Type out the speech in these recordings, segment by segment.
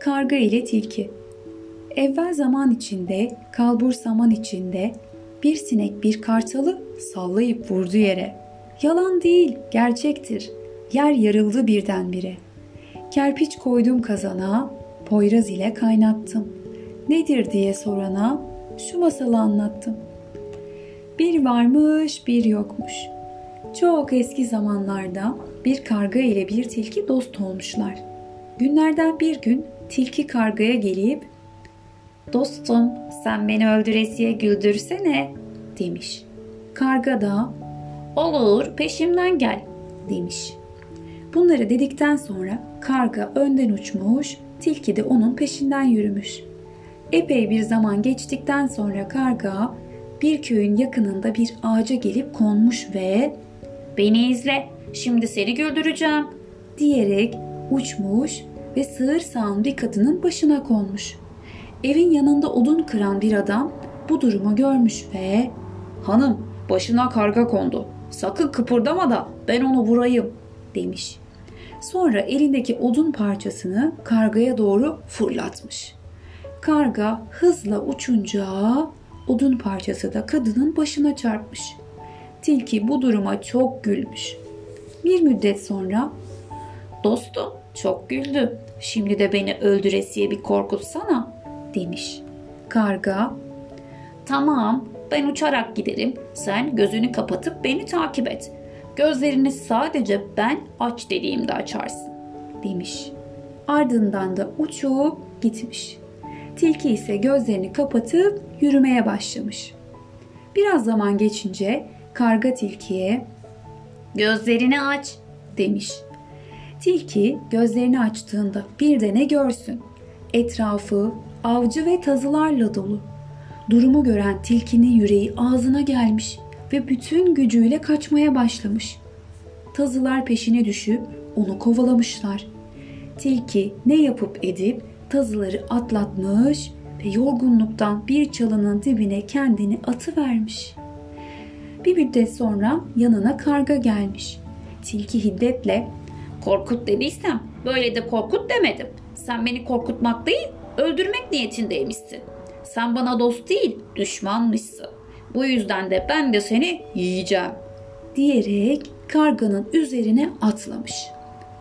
Karga ile Tilki Evvel zaman içinde, kalbur saman içinde bir sinek bir kartalı sallayıp vurdu yere. Yalan değil, gerçektir. Yer yarıldı birdenbire. Kerpiç koydum kazana, Poyraz ile kaynattım. Nedir diye sorana şu masalı anlattım. Bir varmış bir yokmuş. Çok eski zamanlarda bir karga ile bir tilki dost olmuşlar. Günlerden bir gün tilki kargaya gelip ''Dostum sen beni öldüresiye güldürsene'' demiş. Karga da ''Olur peşimden gel'' demiş. Bunları dedikten sonra karga önden uçmuş, tilki de onun peşinden yürümüş. Epey bir zaman geçtikten sonra karga bir köyün yakınında bir ağaca gelip konmuş ve ''Beni izle, şimdi seni güldüreceğim.'' diyerek uçmuş ve sığır sağın bir kadının başına konmuş. Evin yanında odun kıran bir adam bu durumu görmüş ve ''Hanım, başına karga kondu. Sakın kıpırdama da ben onu vurayım.'' demiş. Sonra elindeki odun parçasını kargaya doğru fırlatmış. Karga hızla uçunca odun parçası da kadının başına çarpmış. Tilki bu duruma çok gülmüş. Bir müddet sonra "Dostum, çok güldü. Şimdi de beni öldüresiye bir korkutsana." demiş. Karga "Tamam, ben uçarak giderim. Sen gözünü kapatıp beni takip et. Gözlerini sadece ben aç dediğimde açarsın." demiş. Ardından da uçup gitmiş. Tilki ise gözlerini kapatıp yürümeye başlamış. Biraz zaman geçince karga tilkiye "Gözlerini aç." demiş. Tilki gözlerini açtığında bir de ne görsün? Etrafı avcı ve tazılarla dolu. Durumu gören tilkinin yüreği ağzına gelmiş ve bütün gücüyle kaçmaya başlamış. Tazılar peşine düşüp onu kovalamışlar. Tilki ne yapıp edip tazıları atlatmış ve yorgunluktan bir çalının dibine kendini atıvermiş. Bir müddet sonra yanına karga gelmiş. Tilki hiddetle Korkut dediysem böyle de korkut demedim. Sen beni korkutmak değil öldürmek niyetindeymişsin. Sen bana dost değil düşmanmışsın. Bu yüzden de ben de seni yiyeceğim. Diyerek karganın üzerine atlamış.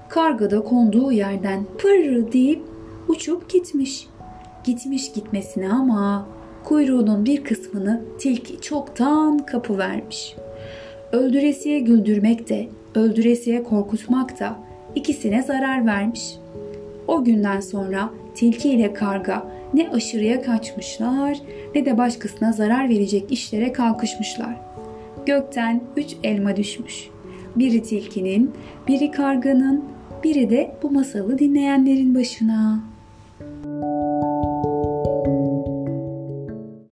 Karga da konduğu yerden pırr deyip uçup gitmiş. Gitmiş gitmesine ama kuyruğunun bir kısmını tilki çoktan kapı vermiş. Öldüresiye güldürmek de, öldüresiye korkutmak da ikisine zarar vermiş. O günden sonra tilki ile karga ne aşırıya kaçmışlar ne de başkasına zarar verecek işlere kalkışmışlar. Gökten üç elma düşmüş. Biri tilkinin, biri karganın, biri de bu masalı dinleyenlerin başına.